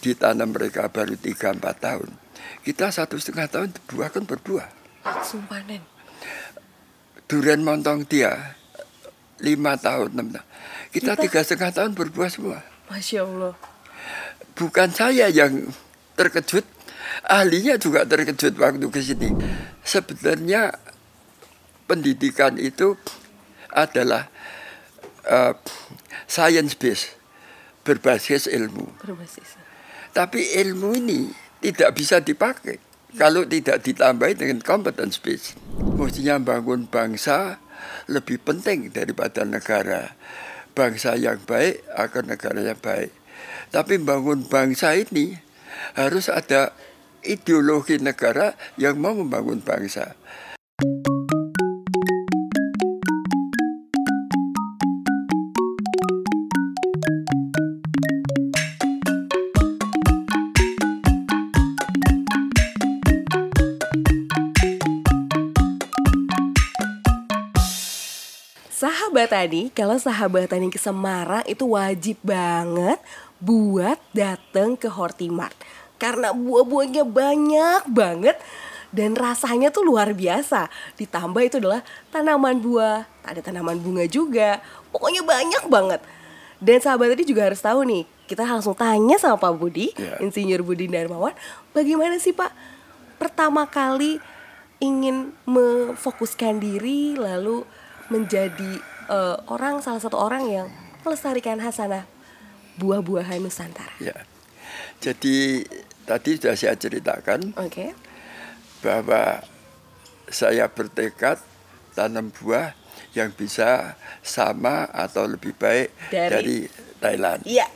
ditanam mereka baru 3-4 tahun. Kita satu setengah tahun buah kan berbuah. Sumpah Nen. Durian montong dia lima tahun, enam tahun. Kita Kita- tiga setengah tahun berbuah semua. Masya Allah. Bukan saya yang terkejut, ahlinya juga terkejut waktu ke sini. Sebenarnya pendidikan itu adalah eh, science based, berbasis ilmu. Berbasis. Tapi ilmu ini tidak bisa dipakai kalau tidak ditambahi dengan competence base. Mestinya bangun bangsa lebih penting daripada negara. Bangsa yang baik akan negara yang baik. Tapi bangun bangsa ini harus ada ideologi negara yang mau membangun bangsa. Sahabat tani, kalau sahabat tani ke Semarang itu wajib banget buat datang ke Hortimart. Karena buah-buahnya banyak banget dan rasanya tuh luar biasa. Ditambah itu adalah tanaman buah, ada tanaman bunga juga. Pokoknya banyak banget. Dan sahabat tadi juga harus tahu nih, kita langsung tanya sama Pak Budi, Ya. Insinyur Budi Darmawan, bagaimana sih Pak pertama kali ingin memfokuskan diri lalu menjadi eh, orang salah satu orang yang melestarikan hasanah buah-buahan Nusantara. Ya. Jadi tadi sudah saya ceritakan Oke. bahwa saya bertekad tanam buah yang bisa sama atau lebih baik Dari- dari, Thailand Iya.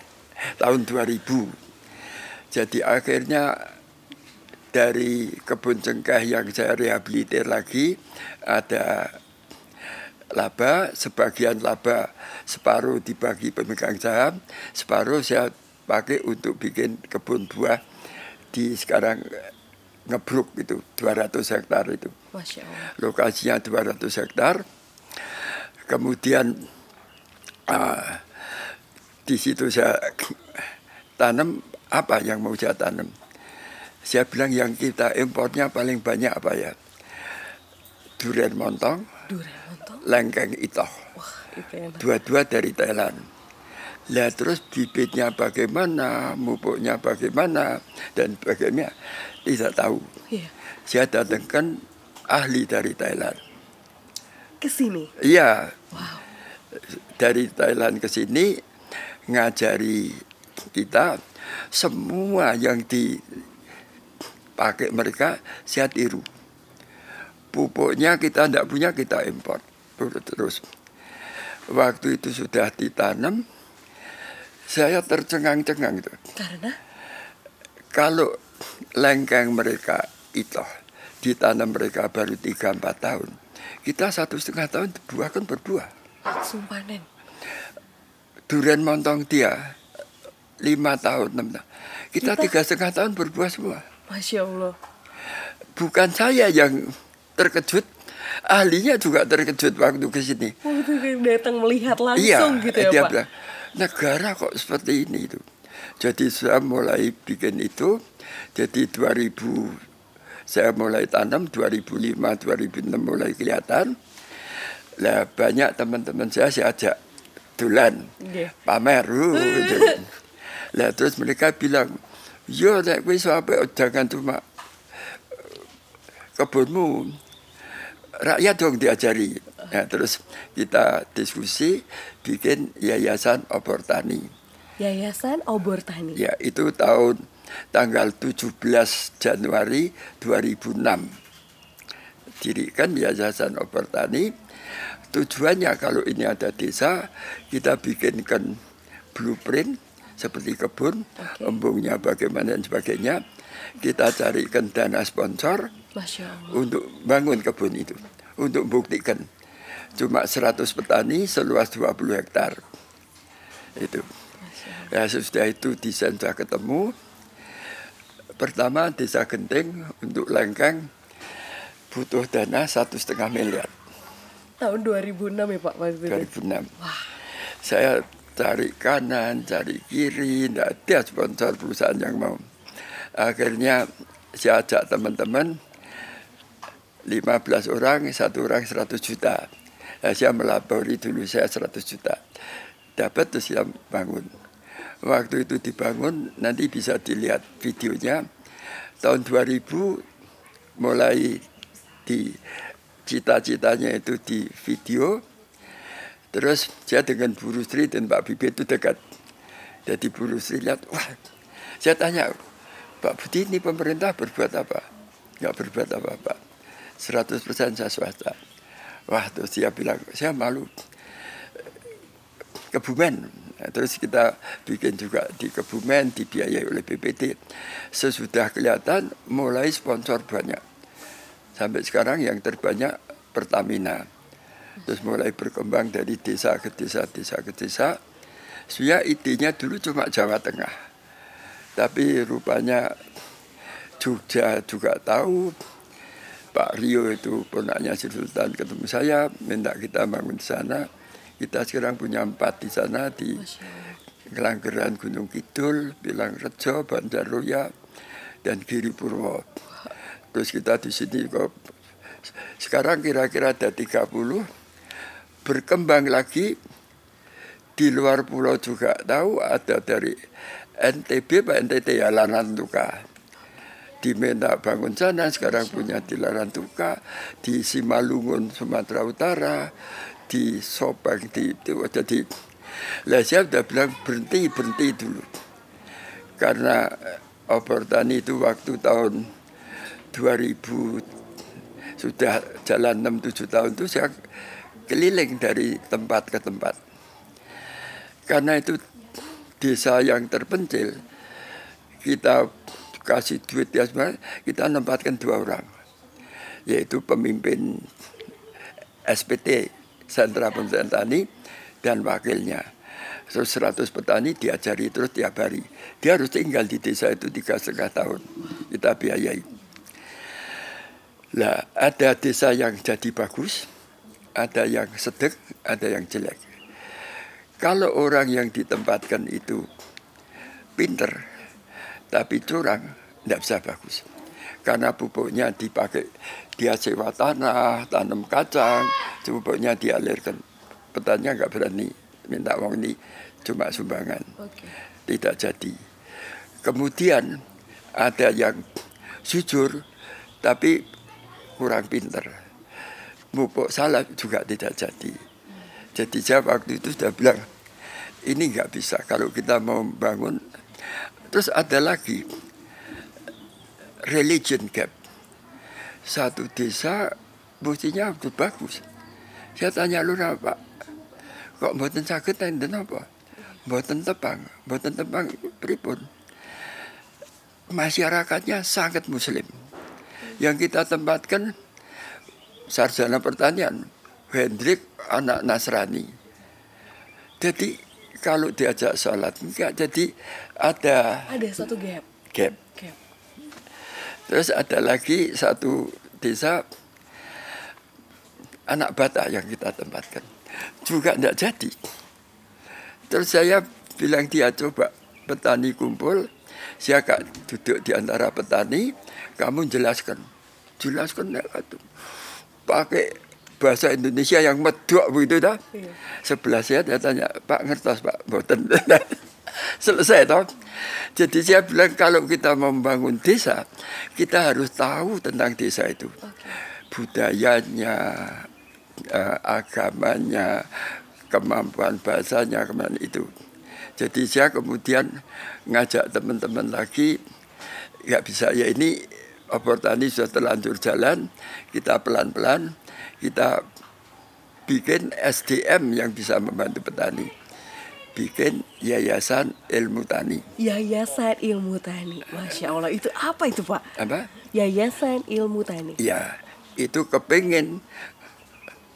tahun 2000. Jadi akhirnya dari kebun cengkeh yang saya rehabilitir lagi ada laba, sebagian laba separuh dibagi pemegang saham, separuh saya pakai untuk bikin kebun buah di sekarang eh, ngebruk itu 200 hektar itu lokasinya 200 hektar. Kemudian ah, di situ saya tanam apa yang mau saya tanam. Saya bilang yang kita impornya paling banyak apa ya? Durian montong, Durian lontong. Lengkeng itoh. Itu. Dua-dua dari Thailand. Lah terus bibitnya bagaimana, pupuknya bagaimana, dan bagaimana tidak tahu. Iya. Saya datangkan ahli dari Thailand. Ke sini. Iya, Wow. dari Thailand ke sini ngajari kita semua yang dipakai mereka saya tiru. Pupuknya kita tidak punya kita import terus. Waktu itu sudah ditanam, saya tercengang-cengang itu. Karena Kalau lengkeng mereka itu ditanam mereka baru 3-4 tahun, kita satu setengah tahun buah kan berbuah. sumpah Nen. durian montong dia lima tahun enam tahun kita, Kita- tiga setengah tahun berbuah semua Masya Allah. bukan saya yang terkejut ahlinya juga terkejut waktu ke sini Waktu datang melihat langsung iya gitu ya dia Pak. bilang negara kok seperti ini itu jadi saya mulai bikin itu jadi 2000 saya mulai tanam 2005 2006 mulai kelihatan lah banyak teman-teman saya saya ajak dulan Iya. pamer uh, gitu. lah terus mereka bilang yo nek kowe sampai jangan cuma eh, kebunmu rakyat dong diajari. Nah, terus kita diskusi bikin yayasan obor tani. Yayasan Obor Tani. ya itu tahun tanggal 17 Januari 2006 dirikan yayasan obor tani. Tujuannya kalau ini ada desa kita bikinkan blueprint seperti kebun Oke. embungnya bagaimana dan sebagainya. Kita carikan dana sponsor Masya Allah. untuk bangun kebun itu. Untuk buktikan. Cuma 100 petani seluas 20 hektar. Itu. Ya sesudah itu desain sudah ketemu. Pertama desa Genting untuk lengkeng butuh dana satu setengah miliar. Tahun 2006 ya Pak waktu itu. 2006 Wah, saya cari kanan, cari kiri, tidak ada sponsor perusahaan yang mau. Akhirnya saya ajak teman-teman 15 orang, satu orang 100 juta. Nah, saya melabori dulu saya 100 juta. Dapat terus saya bangun. Waktu itu dibangun, nanti bisa dilihat videonya. Tahun 2000 mulai di cita-citanya itu di video. Terus saya dengan Bu Rusri dan Pak Bibi itu dekat. Jadi Bu Rusri lihat, wah, saya tanya, Pak Budi ini pemerintah berbuat apa? Nggak berbuat apa-apa. 100% saya swasta. Wah, terus dia bilang, saya malu. Kebumen. Terus kita bikin juga di Kebumen, dibiayai oleh BPT. Sesudah kelihatan, mulai sponsor banyak. Sampai sekarang yang terbanyak Pertamina. Terus mulai berkembang dari desa ke desa, desa ke desa. Saya idenya dulu cuma Jawa Tengah. Tapi rupanya Jogja juga tahu, Pak Rio itu ponaknya Sri Sultan ketemu saya minta kita bangun di sana. Kita sekarang punya empat di sana di Kelanggeran Gunung Kidul, Bilang Rejo, Bandaroya, dan Giri Purwo. Terus kita di sini kok sekarang kira-kira ada 30 berkembang lagi di luar pulau juga tahu ada dari NTB Pak NTT ya Lanantuka diminta bangun sana sekarang punya di Larantuka di Simalungun Sumatera Utara di Sobang di itu jadi lah saya sudah bilang berhenti berhenti dulu. Karena obor tani itu waktu tahun 2000 sudah jalan 6-7 tahun itu saya keliling dari tempat ke tempat. Karena itu desa yang terpencil kita kasih duit ya sebenarnya kita nempatkan dua orang yaitu pemimpin SPT Sentra Pemberdayaan Tani dan wakilnya. Terus 100 petani diajari terus tiap hari. Dia harus tinggal di desa itu tiga setengah tahun. Kita biayai. Lah ada desa yang jadi bagus, ada yang sedek, ada yang jelek. Kalau orang yang ditempatkan itu pinter, tapi curang tidak bisa bagus. Karena pupuknya dipakai dia sewa tanah tanam kacang pupuknya dialirkan. Petani nggak berani minta uang ini cuma sumbangan. Okay. tidak jadi. Kemudian ada yang jujur tapi kurang pinter. Pupuk salah juga tidak jadi. Jadi saya waktu itu sudah bilang ini nggak bisa. Kalau kita mau bangun Terus ada lagi religion gap. Satu desa buktinya betul bagus. Saya tanya lu apa? Kok buatan sakit dan apa? Buatan tepang, buatan tepang pripun. Masyarakatnya sangat muslim. Yang kita tempatkan sarjana pertanian, Hendrik anak Nasrani. Jadi kalau diajak sholat enggak. Jadi ada ada satu gap. Gap, gap. terus ada lagi satu desa anak bata yang kita tempatkan. Juga tidak jadi. Terus saya bilang dia coba petani kumpul. Saya kak duduk di antara petani. Kamu jelaskan. Jelaskan ya pakai bahasa Indonesia yang medok begitu dah. Iya. Sebelah saya dia tanya, Pak ngertos Pak, boten. Selesai toh. Jadi saya bilang kalau kita membangun desa, kita harus tahu tentang desa itu. Okay. Budayanya, uh, agamanya, kemampuan bahasanya, ke mana itu. Jadi saya kemudian ngajak teman-teman lagi, nggak bisa ya ini obor tani sudah terlanjur jalan, kita pelan-pelan kita bikin SDM yang bisa membantu petani. Bikin Yayasan Ilmu Tani. Yayasan Ilmu Tani. Masya Allah, itu apa itu Pak? Apa? Yayasan Ilmu Tani. Ya, itu kepengen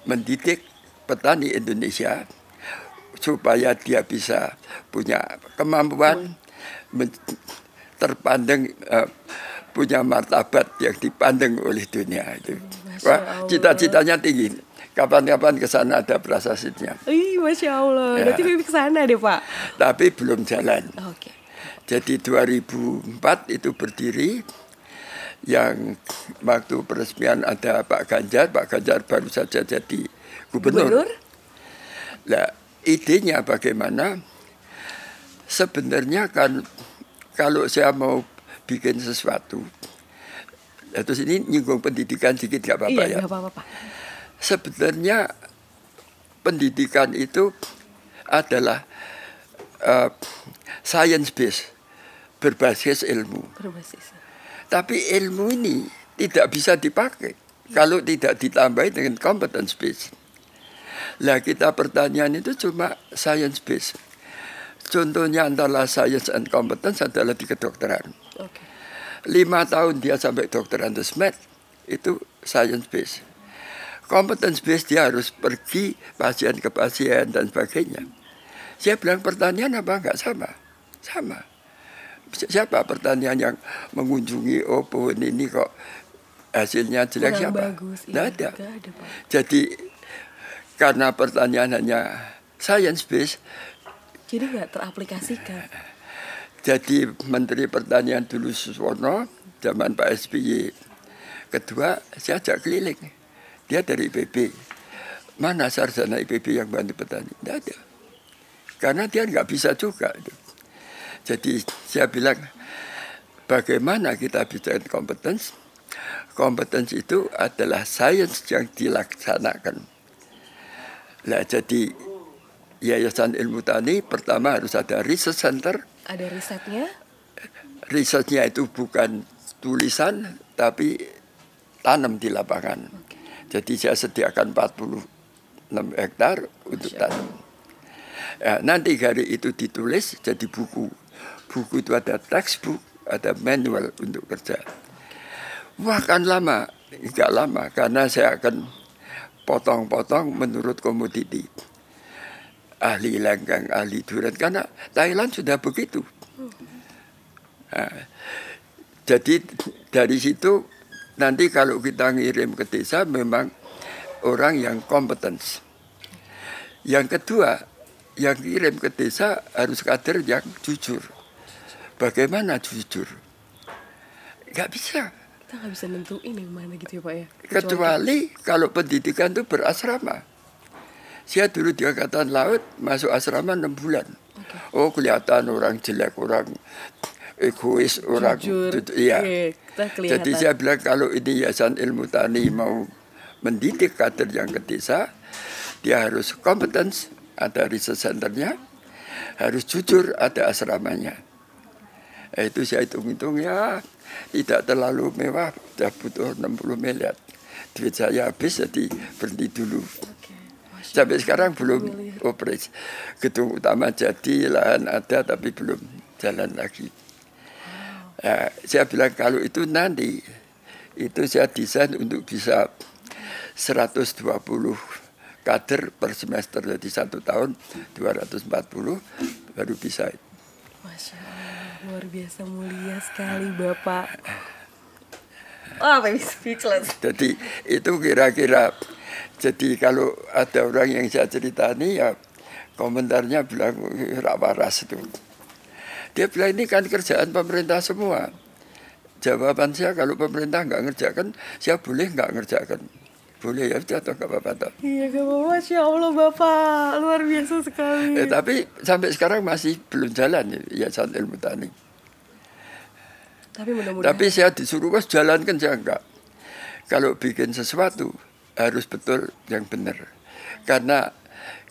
mendidik petani Indonesia supaya dia bisa punya kemampuan terpandang uh, punya martabat yang dipandang oleh dunia itu. Wah, cita-citanya tinggi. kapan-kapan ke sana ada prasasitnya. Ih, masya Allah. Ya. Berarti Bibi ke sana deh Pak. Tapi belum jalan. Oke. Jadi 2004 itu berdiri yang waktu peresmian ada Pak Ganjar, Pak Ganjar baru saja jadi gubernur. Gubernur? Nah, idenya bagaimana? Sebenarnya kan kalau saya mau bikin sesuatu, nah, terus ini nyinggung pendidikan sedikit gak apa-apa iya, ya. nggak apa-apa. Sebenarnya pendidikan itu adalah uh, science based, berbasis ilmu. Berbasis. Tapi ilmu ini tidak bisa dipakai kalau tidak ditambahi dengan competence based. Lah kita pertanyaan itu cuma science based. Contohnya antara science and competence adalah di kedokteran. Oke. Lima tahun dia sampai dokteran the med itu science based. Competence based dia harus pergi pasien ke pasien dan sebagainya. Saya bilang pertanyaan apa enggak sama? Sama. Siapa pertanyaan yang mengunjungi oh pohon ini kok hasilnya jelek Kurang siapa? bagus. Iya. ada. Ada. Jadi karena pertanyaan hanya science based, Jadi nggak teraplikasikan. jadi Menteri Pertanian dulu Suswono zaman Pak SBY kedua saya ajak keliling. Dia dari IPB. Mana sarjana IPB yang bantu petani? Tidak ada. Karena dia nggak bisa juga. Jadi saya bilang bagaimana kita bicara kompetens? Kompetens itu adalah sains yang dilaksanakan. Nah, jadi Yayasan Ilmu Tani pertama harus ada research center. Ada risetnya? Risetnya itu bukan tulisan tapi tanam di lapangan. Oke. Jadi saya sediakan 46 hektar untuk tanam. Ya, nanti hari itu ditulis jadi buku. Buku itu ada textbook, ada manual untuk kerja. Wah kan lama, enggak lama karena saya akan potong-potong menurut komoditi. Ahli langgang, ahli durian karena Thailand sudah begitu. Nah, jadi dari situ nanti kalau kita ngirim ke desa memang orang yang kompeten. Yang kedua, yang kirim ke desa harus kader yang jujur. Bagaimana jujur? Gak bisa. Kita nggak bisa nentuin yang mana gitu ya Pak ya. Kecuali kalau pendidikan itu berasrama. Saya dulu di Angkatan Laut masuk asrama 6 bulan. Oh kelihatan orang jelek, orang egois, orang Jujur. iya. Iya, kelihatan. Jadi saya bilang kalau ini Yayasan Ilmu Tani mau mendidik kader yang ke desa, dia harus kompetens, ada research centernya, harus jujur, ada asramanya. Eh, itu saya hitung-hitung ya tidak terlalu mewah, sudah butuh 60 miliar. Duit saya habis jadi berhenti dulu. Sampai sekarang belum operasi. Gedung utama jadi, lahan ada tapi belum jalan lagi. Ya, saya bilang kalau itu nanti itu saya desain untuk bisa 120 kader per semester jadi satu tahun 240 baru bisa. Masya Allah, luar biasa mulia sekali Bapak. Wah, oh, speechless. Jadi itu kira-kira jadi kalau ada orang yang saya ceritani ya komentarnya bilang "Ih, rak waras itu. Dia bilang ini kan kerjaan pemerintah semua. Jawaban saya kalau pemerintah nggak ngerjakan, saya boleh nggak ngerjakan. Boleh ya atau nggak apa-apa toh. Iya, gak apa Masya Allah Bapak, luar biasa sekali. Eh, tapi sampai sekarang masih belum jalan ya Yayasan Ilmu Tani. Tapi mudah-mudahan. Tapi saya disuruh was jalankan saya enggak. Kalau bikin sesuatu harus betul yang benar. Karena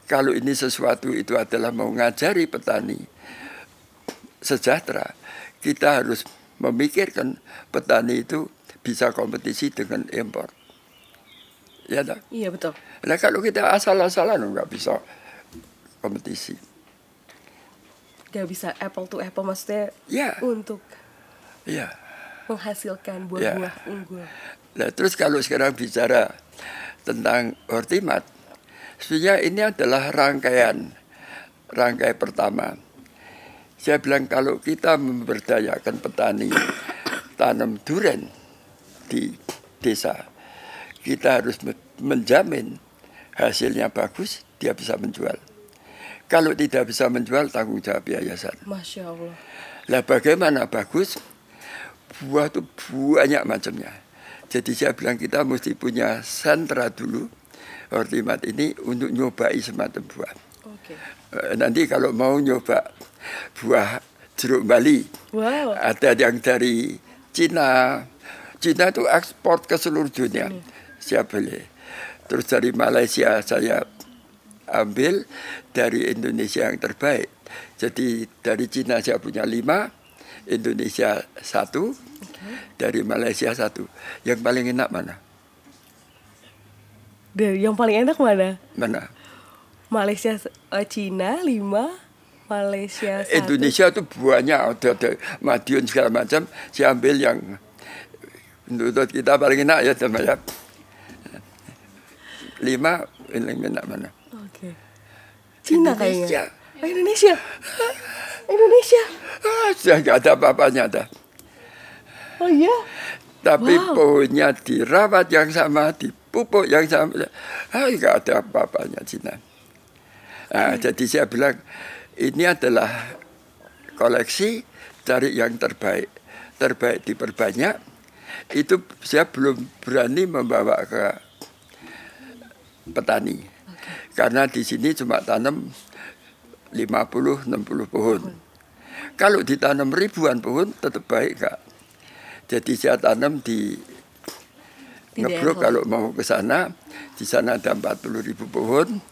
kalau ini sesuatu itu adalah mau ngajari petani sejahtera, kita harus memikirkan petani itu bisa kompetisi dengan impor. Ya tak? Iya betul. Nah kalau kita asal-asalan nggak bisa kompetisi. Gak bisa apple to apple maksudnya Ya, untuk ya. menghasilkan buah-buah unggul. Nah, terus kalau sekarang bicara tentang hortimat, sebenarnya ini adalah rangkaian, rangkai pertama. Saya bilang kalau kita memberdayakan petani tanam durian di desa, kita harus me- menjamin hasilnya bagus, dia bisa menjual. Kalau tidak bisa menjual, tanggung jawab yayasan. Masya Allah. Lah bagaimana bagus? Buah itu banyak macamnya. Jadi saya bilang kita mesti punya sentra dulu, Hortimat ini untuk nyobai semacam buah. Oke. Eh, Nanti kalau mau nyoba buah jeruk Bali, Wow. ada yang dari Cina. Cina itu ekspor ke seluruh dunia. Saya beli. Terus dari Malaysia saya ambil dari Indonesia yang terbaik. Jadi dari Cina saya punya lima, Indonesia satu, dari Malaysia satu. Yang paling enak mana? Dari yang paling enak mana? Mana? Malaysia, eh, Cina lima, Malaysia satu. Indonesia itu buahnya ada, ada Madiun segala macam. Saya ambil yang menurut kita paling enak ya teman ya. Lima yang enak mana? Oke. Cina Indonesia. kayaknya. Oh, Indonesia. Indonesia. Ah, sudah nggak ada apa-apanya dah. Oh iya. Tapi Wow. pohonnya dirawat yang sama, dipupuk yang sama. Ah, nggak ada apa-apanya Cina. Nah, Jadi saya bilang ini adalah koleksi cari yang terbaik, terbaik diperbanyak. Itu saya belum berani membawa ke petani, karena di sini cuma tanam 50-60 pohon. Kalau ditanam ribuan pohon tetap baik kak. Jadi saya tanam di daerah kalau mau ke sana, di sana ada 40 ribu pohon,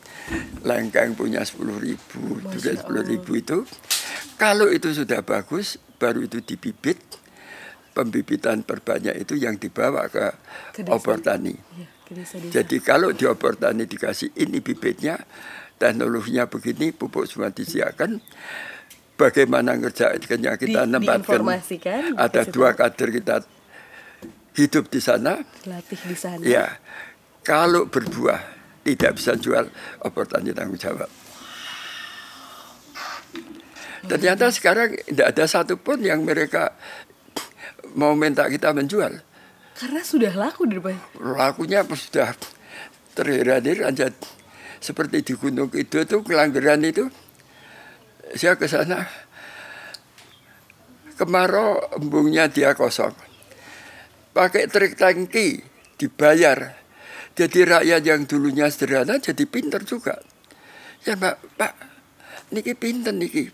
lengkeng punya 10 ribu, durian 10 ribu itu. Kalau itu sudah bagus, baru itu dibibit, pembibitan perbanyak itu yang dibawa ke, Ke obor tani. Ke desa-desa. Jadi kalau di obor tani dikasih ini bibitnya, teknologinya begini, pupuk semua disediakan, bagaimana ngerjakannya kita Di- nempatkan. Ada dua kader kita hidup di sana, Latih di sana. ya kalau berbuah tidak bisa jual, obor tani tanggung jawab. Ternyata sekarang tidak ada satupun yang mereka mau minta kita menjual. Karena sudah laku di depan. lakunya sudah terheran-heran aja seperti di Gunung Kidul itu kelanggaran itu saya ke sana kemarau embungnya dia kosong pakai trik tangki dibayar jadi rakyat yang dulunya sederhana jadi pinter juga ya mbak pak niki pinter niki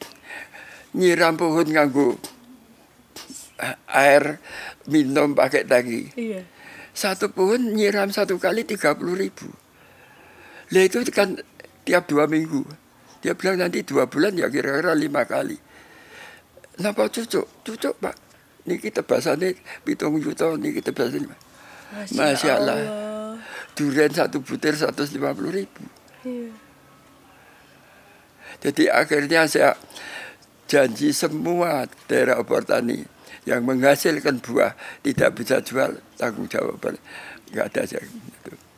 nyiram pohon nganggo air minum pakai tangki Iya. satu pohon nyiram satu kali tiga puluh ribu. Lah itu kan tiap dua minggu. Dia bilang nanti dua bulan ya kira-kira lima kali. Napa cucuk? Cucuk pak. Niki tebasannya pitung juta, niki tebasannya. Masya Allah. Durian satu butir 150 ribu. Iya. Jadi akhirnya saya janji semua daerah obor tani yang menghasilkan buah tidak bisa jual tanggung jawab nggak ada saya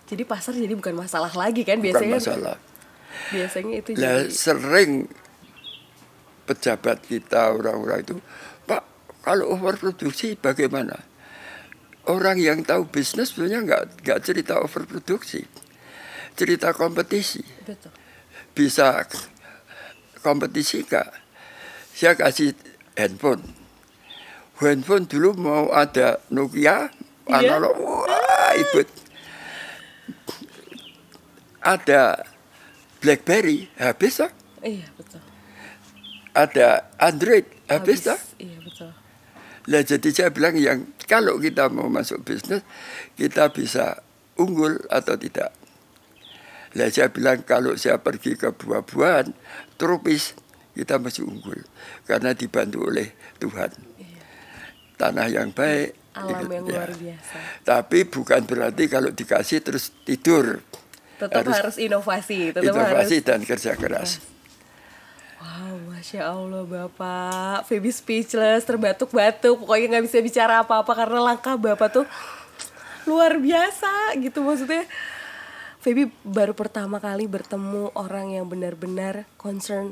Jadi pasar jadi bukan masalah lagi kan bukan biasanya. masalah. Biasanya itu jadi sering pejabat kita orang-orang itu Pak kalau overproduksi bagaimana? Orang yang tahu bisnis sebenarnya nggak nggak cerita overproduksi, cerita kompetisi betul. bisa kompetisi kak. Saya kasih handphone. Handphone dulu mau ada Nokia, Iya. analog, wah ibut. Ada BlackBerry, habis tak? Iya, betul. Ada Android, habis tak? Iya, betul. Lah jadi saya bilang yang kalau kita mau masuk bisnis, kita bisa unggul atau tidak. Lah saya bilang kalau saya pergi ke buah-buahan, tropis, kita mesti unggul. Karena dibantu oleh Tuhan. Tanah yang baik. Alam yang ya. luar biasa. Tapi bukan berarti kalau dikasih terus tidur. Tetap Harus harus, inovasi, tetap Inovasi harus. dan kerja keras. Wow, masya Allah bapak, Feby speechless, terbatuk-batuk, pokoknya nggak bisa bicara apa-apa karena langkah bapak tuh luar biasa gitu maksudnya. Feby baru pertama kali bertemu orang yang benar-benar concern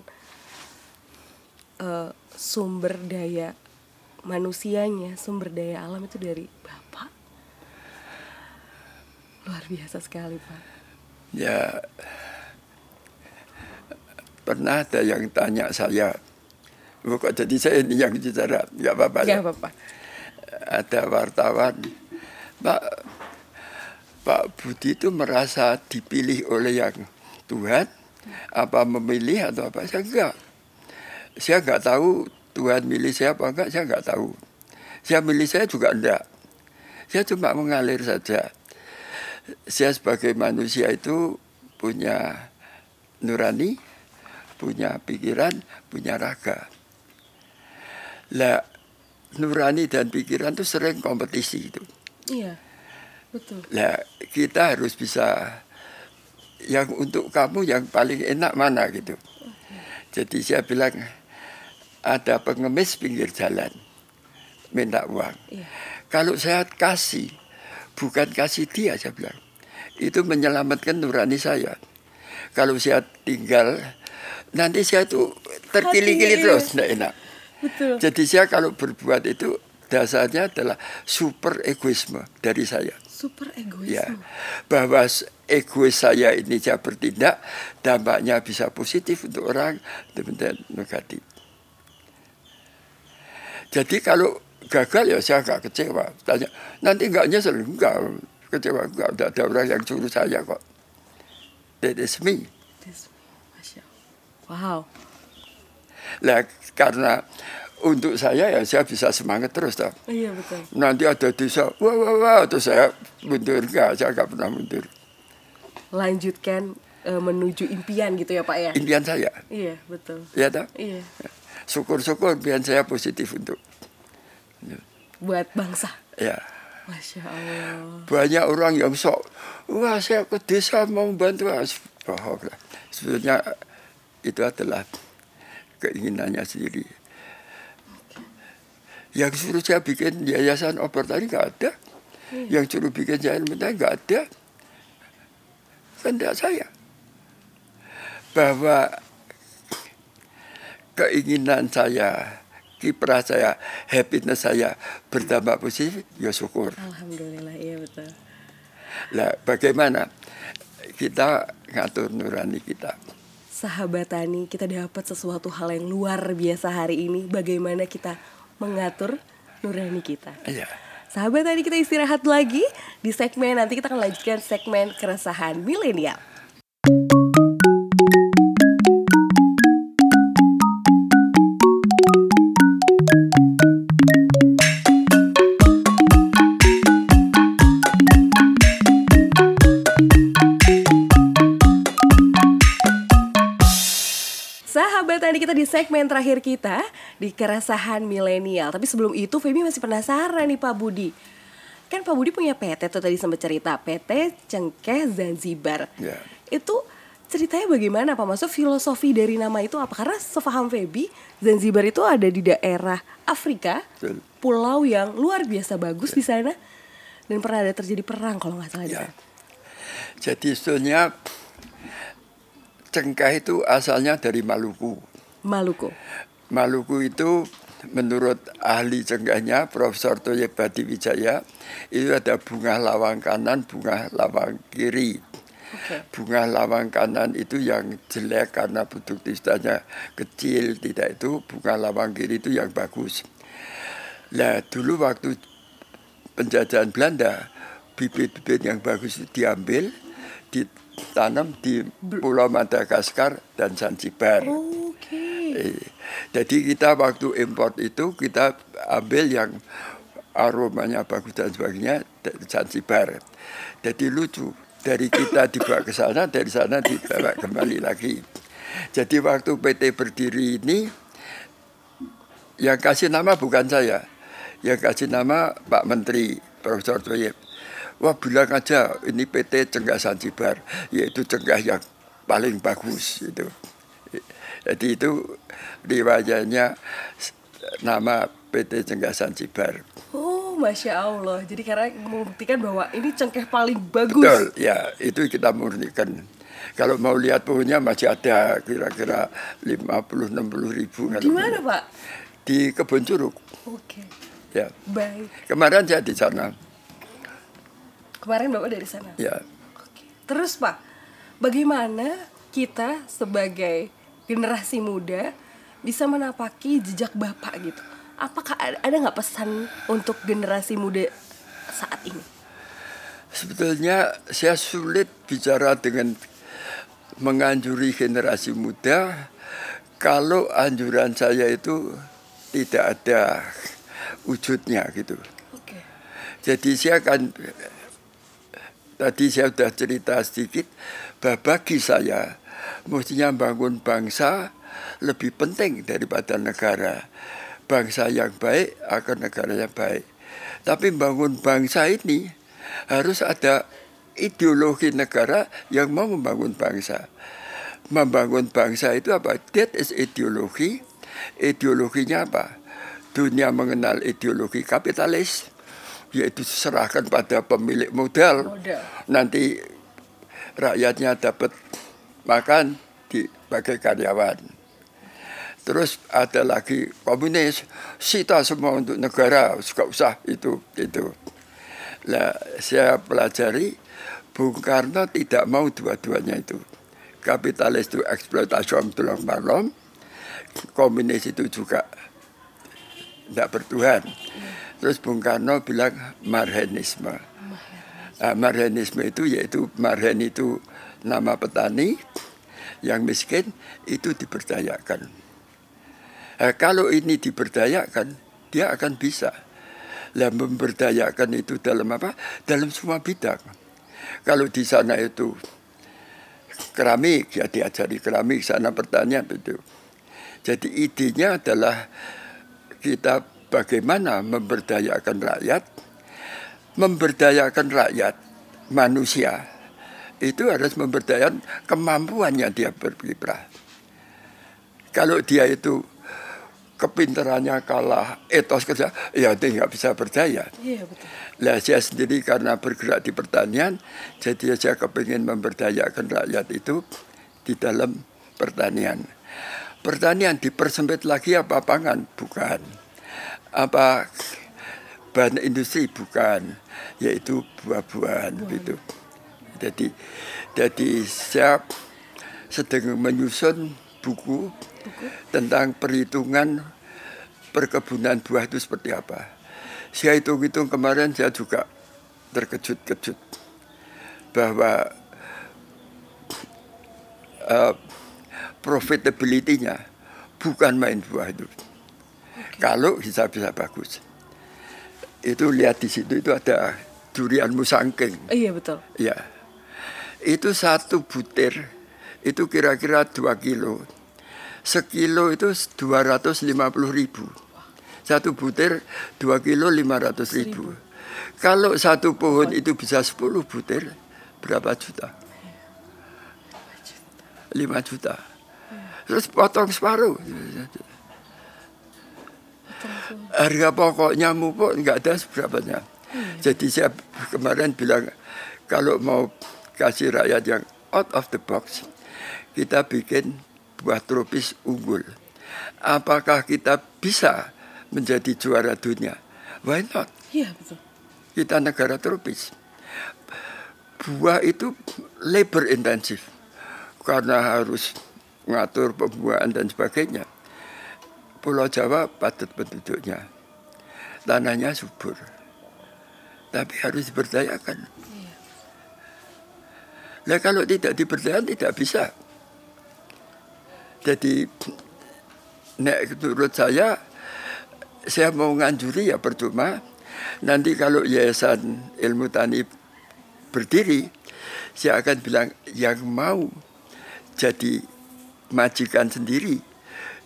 eh, sumber daya manusianya, sumber daya alam itu dari bapak. Luar biasa sekali pak. Ya pernah ada yang tanya saya, "Oh, kok jadi saya ini yang bicara, nggak apa-apa ya. Apa-apa. Ada wartawan, Pak Pak Budi itu merasa dipilih oleh yang Tuhan, apa memilih atau apa? Saya enggak. Saya enggak tahu Tuhan milih saya apa enggak, saya enggak tahu. Saya milih saya juga enggak. Saya cuma mengalir saja. Saya sebagai manusia itu punya nurani, punya pikiran, punya raga. Lah, nurani dan pikiran itu sering kompetisi itu. Iya, betul. Lah, kita harus bisa yang untuk kamu yang paling enak mana gitu. Jadi saya bilang ada pengemis pinggir jalan minta uang. Iya. Kalau saya kasih, bukan kasih dia saya bilang. Itu menyelamatkan nurani saya. Kalau saya tinggal, nanti saya tuh terkili-kili terus, tidak enak. Betul. Jadi saya kalau berbuat itu dasarnya adalah super egoisme dari saya. Super egoisme. Ya, bahwa egois saya ini saya bertindak, dampaknya bisa positif untuk orang, dan negatif. Jadi kalau gagal ya saya agak kecewa. Tanya, nanti enggak nyesel? Enggak, kecewa enggak. Tidak ada orang yang suruh saya kok. That is me. Wow. Lah karena untuk saya ya saya bisa semangat terus toh. Iya betul. Nanti ada desa, wah wah wah, terus saya mundur enggak, saya enggak pernah mundur. Lanjutkan eh, menuju impian gitu ya Pak ya. Impian saya, Iya betul. ya toh. Iya. Syukur-syukur impian saya positif untuk Buat bangsa. ya. Masya Allah. Banyak orang yang sok, wah saya ke desa mau membantu, Ah, bohong lah. Sebenarnya itu adalah keinginannya sendiri. Yang suruh saya bikin yayasan obat tadi nggak ada. Yang suruh bikin yayasan mental nggak ada. Tidak saya. Bahwa keinginan saya, kiprah saya, happiness saya bertambah positif, ya syukur. Alhamdulillah iya betul. Lah bagaimana kita ngatur nurani kita? Sahabat Tani, kita dapat sesuatu hal yang luar biasa hari ini. Bagaimana kita mengatur nurani kita. Iya. Sahabat Tani kita istirahat lagi di segmen nanti kita akan lanjutkan segmen keresahan milenial. Segmen terakhir kita di keresahan milenial. Tapi sebelum itu Feby masih penasaran nih Pak Budi. Kan Pak Budi punya PT tuh tadi sempat cerita PT Cengkeh Zanzibar. Ya. Itu ceritanya bagaimana Pak? Maksud filosofi dari nama itu apa? Karena sefaham Feby, Zanzibar itu ada di daerah Afrika, pulau yang luar biasa bagus di sana dan pernah ada terjadi perang kalau nggak salah sana. Jadi sebetulnya cengkeh itu asalnya dari Maluku. Maluku. Maluku itu menurut ahli cengkehnya Profesor Toyib Badi Wijaya itu ada bunga lawang kanan, bunga lawang kiri. Oke. Bunga lawang kanan itu yang jelek karena produktivitasnya kecil, tidak itu. Bunga lawang kiri itu yang bagus. Nah dulu waktu penjajahan Belanda, bibit-bibit yang bagus itu diambil, ditanam di Pulau Madagaskar dan Zanzibar. Oke. Jadi kita waktu import itu kita ambil yang aromanya bagus dan sebagainya dari Zanzibar. Jadi lucu dari kita dibawa ke sana, dari sana dibawa kembali lagi. Jadi waktu PT berdiri ini yang kasih nama bukan saya, yang kasih nama Pak Menteri Profesor Toyib. Wah bilang aja ini PT Cengkeh Zanzibar, yaitu cengkeh yang paling bagus itu. Jadi itu riwayatnya nama PT Cengkeh Zanzibar. Oh, masya Allah. Jadi karena membuktikan bahwa ini cengkeh paling bagus. Betul, ya itu kita murnikan. Kalau mau lihat pohonnya masih ada kira-kira 50-60 ribu. Di mana Pak? Di kebun curug. Oke, Ya. baik. Kemarin saya di sana. Kemarin Bapak dari sana. Ya. Oke. Terus Pak, bagaimana kita sebagai generasi muda bisa menapaki jejak bapak gitu. Apakah ada nggak pesan untuk generasi muda saat ini? Sebetulnya saya sulit bicara dengan menganjuri generasi muda kalau anjuran saya itu tidak ada wujudnya gitu. oke. Jadi saya akan tadi saya sudah cerita sedikit bahwa bagi saya mestinya bangun bangsa lebih penting daripada negara. Bangsa yang baik akan negara yang baik. Tapi bangun bangsa ini harus ada ideologi negara yang mau membangun bangsa. Membangun bangsa itu apa? That is ideologi. Ideologinya apa? Dunia mengenal ideologi kapitalis, yaitu serahkan pada pemilik modal. Modal. Nanti rakyatnya dapat makan dipakai karyawan. Terus ada lagi komunis, sita semua untuk negara, suka usah itu itu. Lah saya pelajari Bung Karno tidak mau dua-duanya itu. Kapitalis itu eksploitasi tulang malam, komunis itu juga tidak bertuhan. Terus Bung Karno bilang marhenisme. Nah, marhenisme itu yaitu marhen itu nama petani yang miskin itu diberdayakan. Nah, kalau ini diberdayakan, dia akan bisa. Lah memberdayakan itu dalam apa? Dalam semua bidang. Kalau di sana itu keramik, ya diajari keramik, sana pertanian itu. Jadi idenya adalah kita bagaimana memberdayakan rakyat, memberdayakan rakyat manusia itu harus memberdayakan kemampuannya dia berkiprah. Kalau dia itu kepintarannya kalah etos kerja, ya dia nggak bisa berdaya. iya betul Lah saya sendiri karena bergerak di pertanian, jadi saya kepingin memberdayakan rakyat itu di dalam pertanian. Pertanian dipersempit lagi apa pangan? Bukan. Apa bahan industri? Bukan. Yaitu buah-buahan gitu. Jadi jadi saya sedang menyusun buku tentang perhitungan perkebunan buah itu seperti apa. Saya hitung-hitung kemarin saya juga terkejut-kejut bahwa uh, profitability-nya bukan main buah itu. Kalau bisa bisa bagus. Itu lihat di situ itu ada durian musangking. iya betul Ya, itu satu butir itu kira-kira 2 kilo. Sekilo itu 250 ribu. Satu butir 2 kilo 500 ribu. Kalau satu pohon itu bisa 10 butir, berapa juta? 5 juta. Terus potong separuh. Harga pokoknya pun nggak ada seberapanya. Jadi saya kemarin bilang kalau mau kasih rakyat yang out of the box, kita bikin buah tropis unggul. Apakah kita bisa menjadi juara dunia? Why not? iya betul Kita negara tropis. Buah itu labor intensif karena harus mengatur pembuahan dan sebagainya. Pulau Jawa padat penduduknya, tanahnya subur, tapi harus diberdayakan. Nah kalau tidak diberdayakan tidak bisa. Jadi nek menurut saya saya mau nganjuri ya percuma. Nanti kalau Yayasan Ilmu Tani berdiri, saya akan bilang yang mau jadi majikan sendiri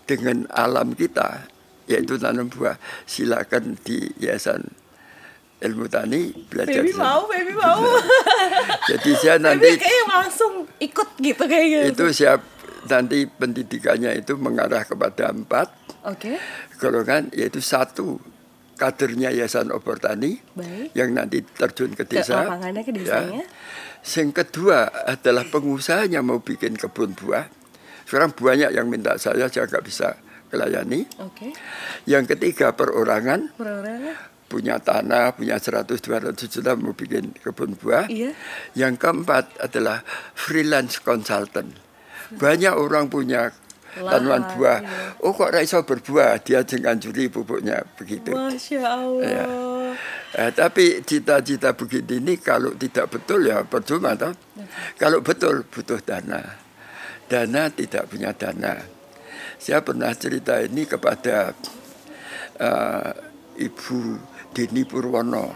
dengan alam kita, yaitu tanam buah, silakan di Yayasan Ilmu Tani belajar. baby sana. mau baby mau Jadi saya baby nanti kayaknya langsung ikut gitu kayak gitu itu siap nanti pendidikannya itu mengarah kepada empat oke golongan yaitu satu kadernya Yayasan Obor Tani Baik. yang nanti terjun ke Ke desa. lapangannya, ke desanya. Yang kedua adalah pengusahanya mau bikin kebun buah. Sekarang banyak yang minta saya, saya nggak bisa melayani. oke Yang ketiga perorangan, perorangan punya tanah, punya 100-200 juta mau bikin kebun buah. Iya. Yang keempat adalah freelance consultant. Banyak orang punya tanaman buah. iya. Oh kok raiso berbuah? Dia dengan juri pupuknya begitu. Masya Allah. Iya. Eh, tapi cita-cita begini ini kalau tidak betul ya percuma toh. Kalau betul butuh dana. Dana tidak punya dana. Saya pernah cerita ini kepada eh, Ibu Dini Purwono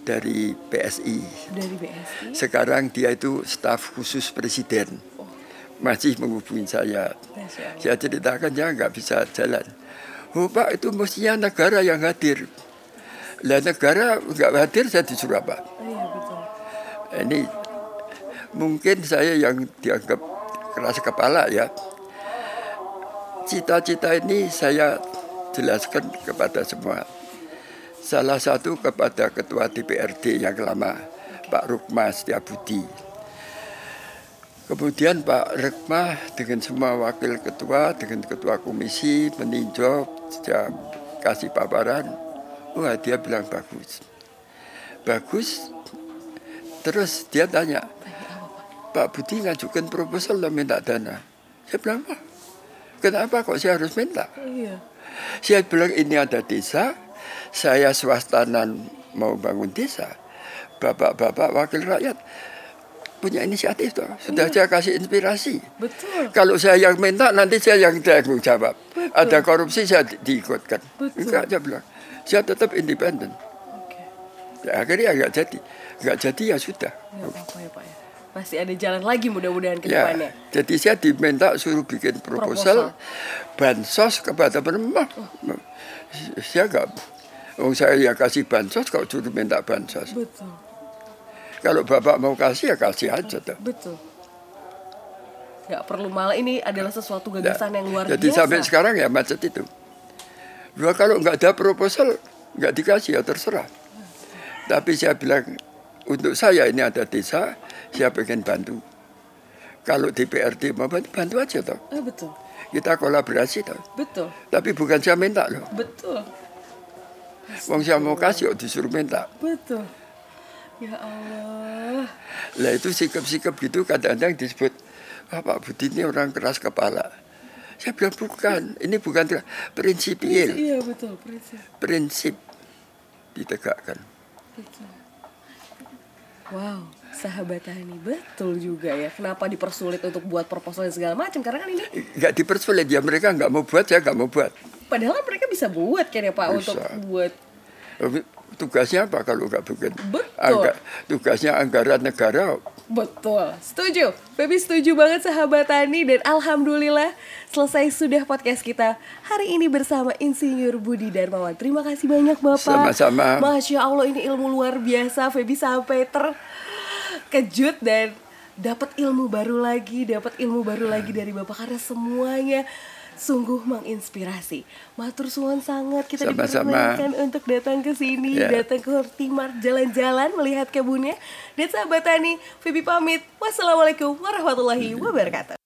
dari PSI. Dari BSI. Sekarang dia itu staf khusus presiden. Masih menghubungi saya. Saya ceritakan ya nggak bisa jalan. Oh Pak itu mestinya negara yang hadir. Lah negara nggak hadir saya disuruh apa? Iya betul. Ini mungkin saya yang dianggap keras kepala ya. Cita-cita ini saya jelaskan kepada semua. Salah satu kepada Ketua DPRD yang lama, Pak Rukma Setiabudi. Kemudian Pak Rekma dengan semua wakil ketua, dengan ketua komisi meninjau, saya kasih paparan. Wah dia bilang bagus. Bagus. Terus dia tanya, Pak Budi ngajukan proposal dan minta dana. Saya bilang, Wah, kenapa kok saya harus minta? Iya. Saya bilang ini ada desa, saya swastanan mau bangun desa. Bapak-bapak wakil rakyat punya inisiatif toh. Sudah saya kasih inspirasi. Betul. Kalau saya yang minta nanti saya yang tanggung jawab. Ada korupsi saya di- diikutkan. Betul. Enggak saya bilang. Saya tetap independen. Oke. Ya, akhirnya nggak jadi. Nggak jadi ya sudah. Nggak apa-apa ya Pak ya. Masih ada jalan lagi mudah-mudahan ke Ya, depannya. jadi saya diminta suruh bikin proposal, bansos kepada penerima. Saya nggak, oh saya ya kasih bansos kalau suruh minta bansos. Betul. Kalau bapak mau kasih ya kasih aja. Toh. Betul. Nggak perlu malah ini adalah sesuatu gagasan yang luar Jadi biasa. sampai sekarang ya macet itu. Dua kalau nggak ada proposal nggak dikasih ya terserah. Tapi saya bilang untuk saya ini ada desa, saya pengen bantu. Kalau DPRD mau bantu, bantu aja toh. Eh, betul. Kita kolaborasi toh. Betul. Tapi bukan saya minta loh. Betul. Wong saya mau kasih kok disuruh minta. Betul. Ya Allah. Lah itu sikap-sikap gitu kadang-kadang disebut Wah Pak Budi ini orang keras kepala. Saya bilang bukan, ini bukan keras, prinsipil, Iya betul prinsip. prinsip ditegakkan. Betul. Wow, sahabat Tani betul juga ya. Kenapa dipersulit untuk buat proposal dan segala macam? Karena kan ini Nggak dipersulit ya mereka nggak mau buat, saya nggak mau buat. padahal mereka bisa buat kan ya Pak Bisa. untuk buat Tugasnya apa kalau nggak bikin? Betul. tugasnya anggaran negara. Betul, setuju. Baby setuju banget sahabat Tani dan alhamdulillah selesai sudah podcast kita hari ini bersama Insinyur Budi Darmawan. Terima kasih banyak Bapak. Sama-sama. Masya Allah ini ilmu luar biasa. Feby sampai terkejut dan dapat ilmu baru lagi, dapat ilmu baru lagi dari Bapak karena semuanya sungguh menginspirasi. Matur suwun sangat kita diperkenankan untuk datang ke sini, Ya. datang ke Hortimart, jalan-jalan melihat kebunnya. Dan sahabat Tani, Feby pamit. Wassalamualaikum warahmatullahi wabarakatuh.